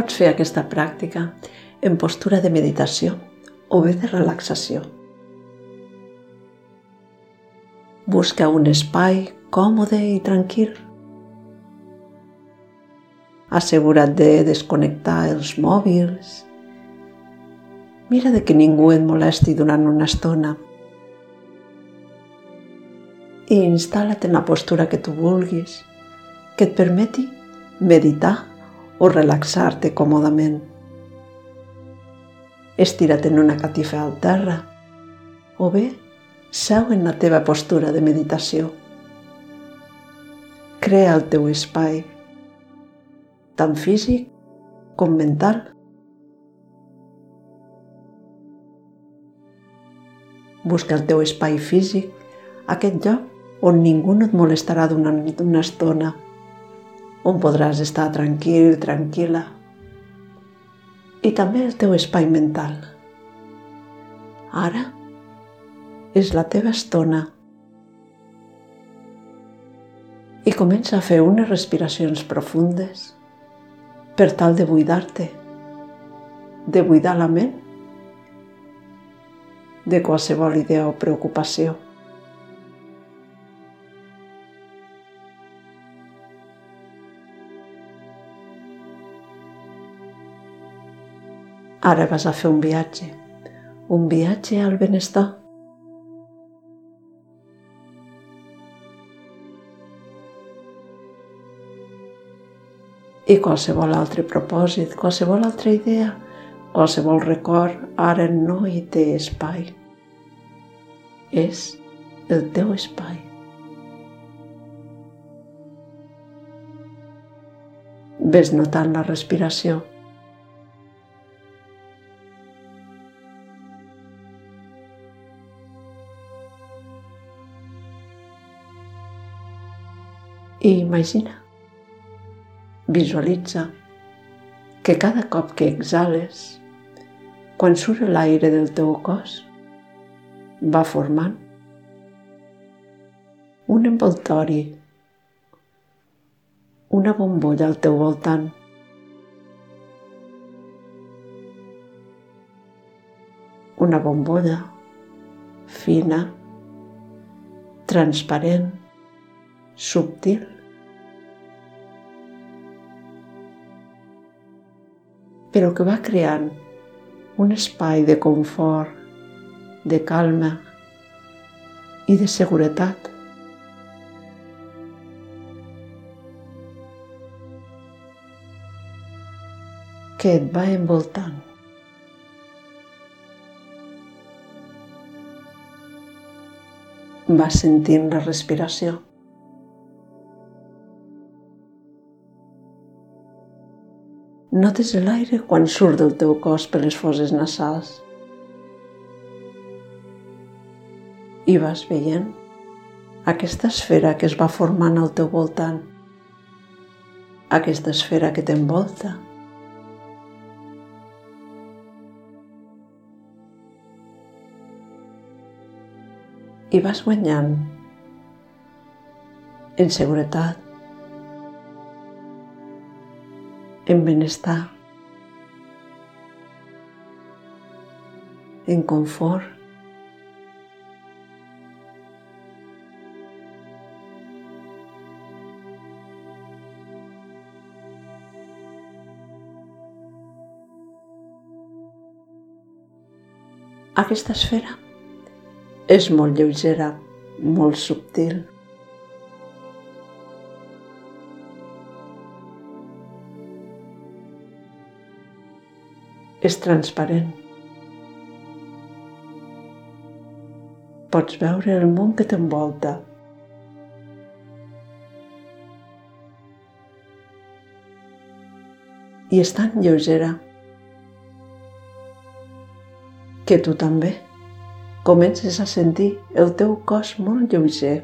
Pots fer aquesta pràctica en postura de meditació o bé de relaxació. Busca un espai còmode i tranquil. Assegura't de desconnectar els mòbils. Mira de que ningú et molesti durant una estona. I instal·la't en la postura que tu vulguis, que et permeti meditar o relaxar-te còmodament. Estira't en una catifa al terra o bé seu en la teva postura de meditació. Crea el teu espai, tant físic com mental. Busca el teu espai físic, aquest lloc on ningú no et molestarà durant una estona on podràs estar tranquil, tranquil·la. I també el teu espai mental. Ara és la teva estona. I comença a fer unes respiracions profundes per tal de buidar-te, de buidar la ment de qualsevol idea o preocupació. Ara vas a fer un viatge, un viatge al benestar. I qualsevol altre propòsit, qualsevol altra idea, qualsevol record, ara no hi té espai. És el teu espai. Ves notant la respiració I imagina, visualitza que cada cop que exhales, quan surt l'aire del teu cos, va formant un envoltori, una bombolla al teu voltant. Una bombolla fina, transparent, subtil. Però que va creant un espai de confort, de calma i de seguretat. que et va envoltant. Va sentint la respiració. Notes l'aire quan surt del teu cos per les foses nasals. I vas veient aquesta esfera que es va formant al teu voltant, aquesta esfera que t'envolta. I vas guanyant en seguretat, en benestar, en confort. Aquesta esfera és molt lleugera, molt subtil, és transparent. Pots veure el món que t'envolta. I és tan lleugera que tu també comences a sentir el teu cos molt lleuger.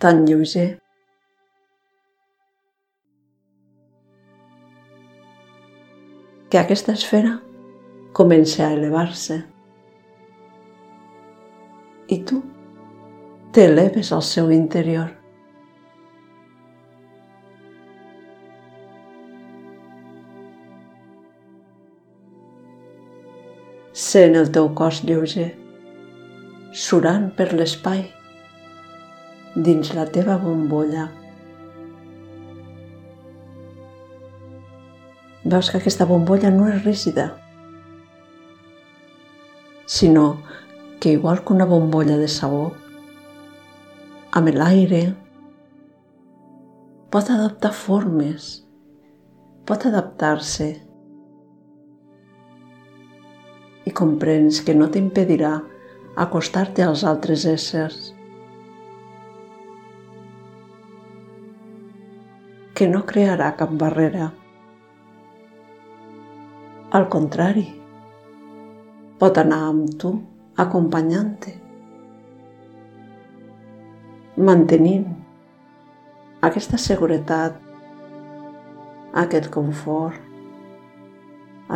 Tan lleuger. Que aquesta esfera comença a elevar-se i tu t'eleves al seu interior. Sent el teu cos lleuger, surant per l'espai, dins la teva bombolla. Veus que aquesta bombolla no és rígida, sinó que igual que una bombolla de sabó, amb l'aire pot adaptar formes, pot adaptar-se i comprens que no t'impedirà acostar-te als altres éssers. Que no crearà cap barrera. Al contrari, pot anar amb tu, acompanyant-te, mantenint aquesta seguretat, aquest confort,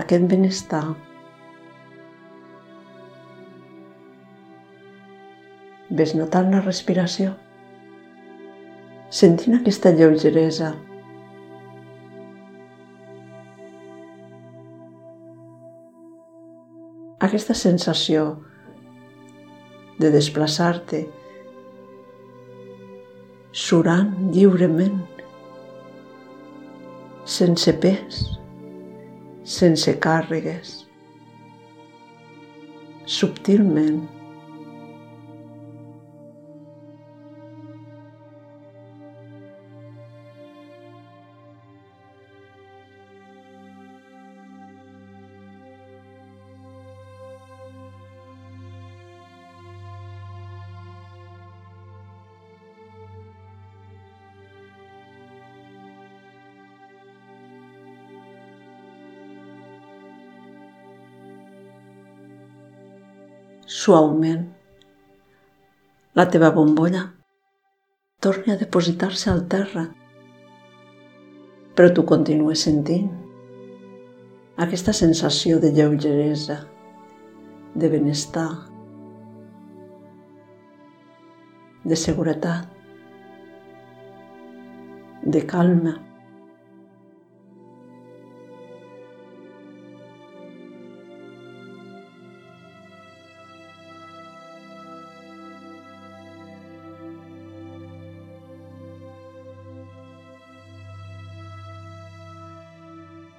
aquest benestar. Ves notant la respiració, sentint aquesta lleugeresa. Aquesta sensació de desplaçar-te surant lliurement, sense pes, sense càrregues, subtilment, suaument. La teva bombolla torni a depositar-se al terra, però tu continues sentint aquesta sensació de lleugeresa, de benestar, de seguretat, de calma.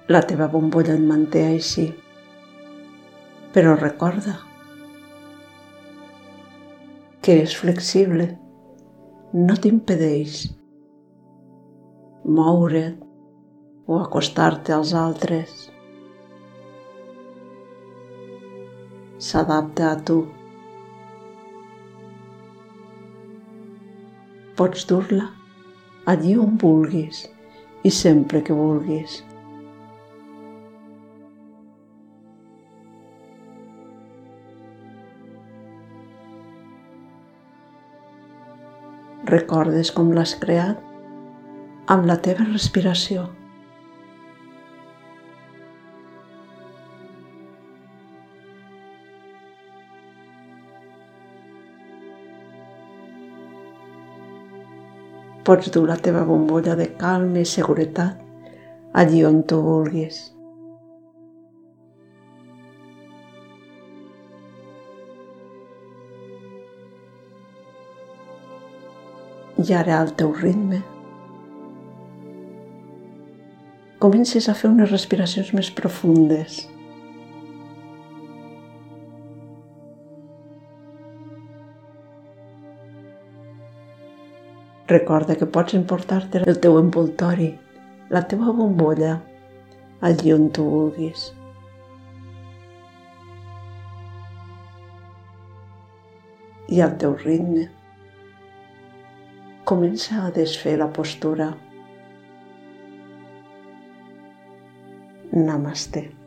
La teva bombolla et manté així. Però recorda que és flexible, no t'impedeix moure't o acostar-te als altres. S'adapta a tu. Pots dur-la allí on vulguis i sempre que vulguis. Recordes com l'has creat amb la teva respiració. Pots dur la teva bombolla de calma i seguretat allí on tu vulguis. I ara al teu ritme. Comences a fer unes respiracions més profundes. Recorda que pots emportar-te el teu envoltori, la teva bombolla, allí on tu vulguis. I al teu ritme comença a desfer la postura. Namaste.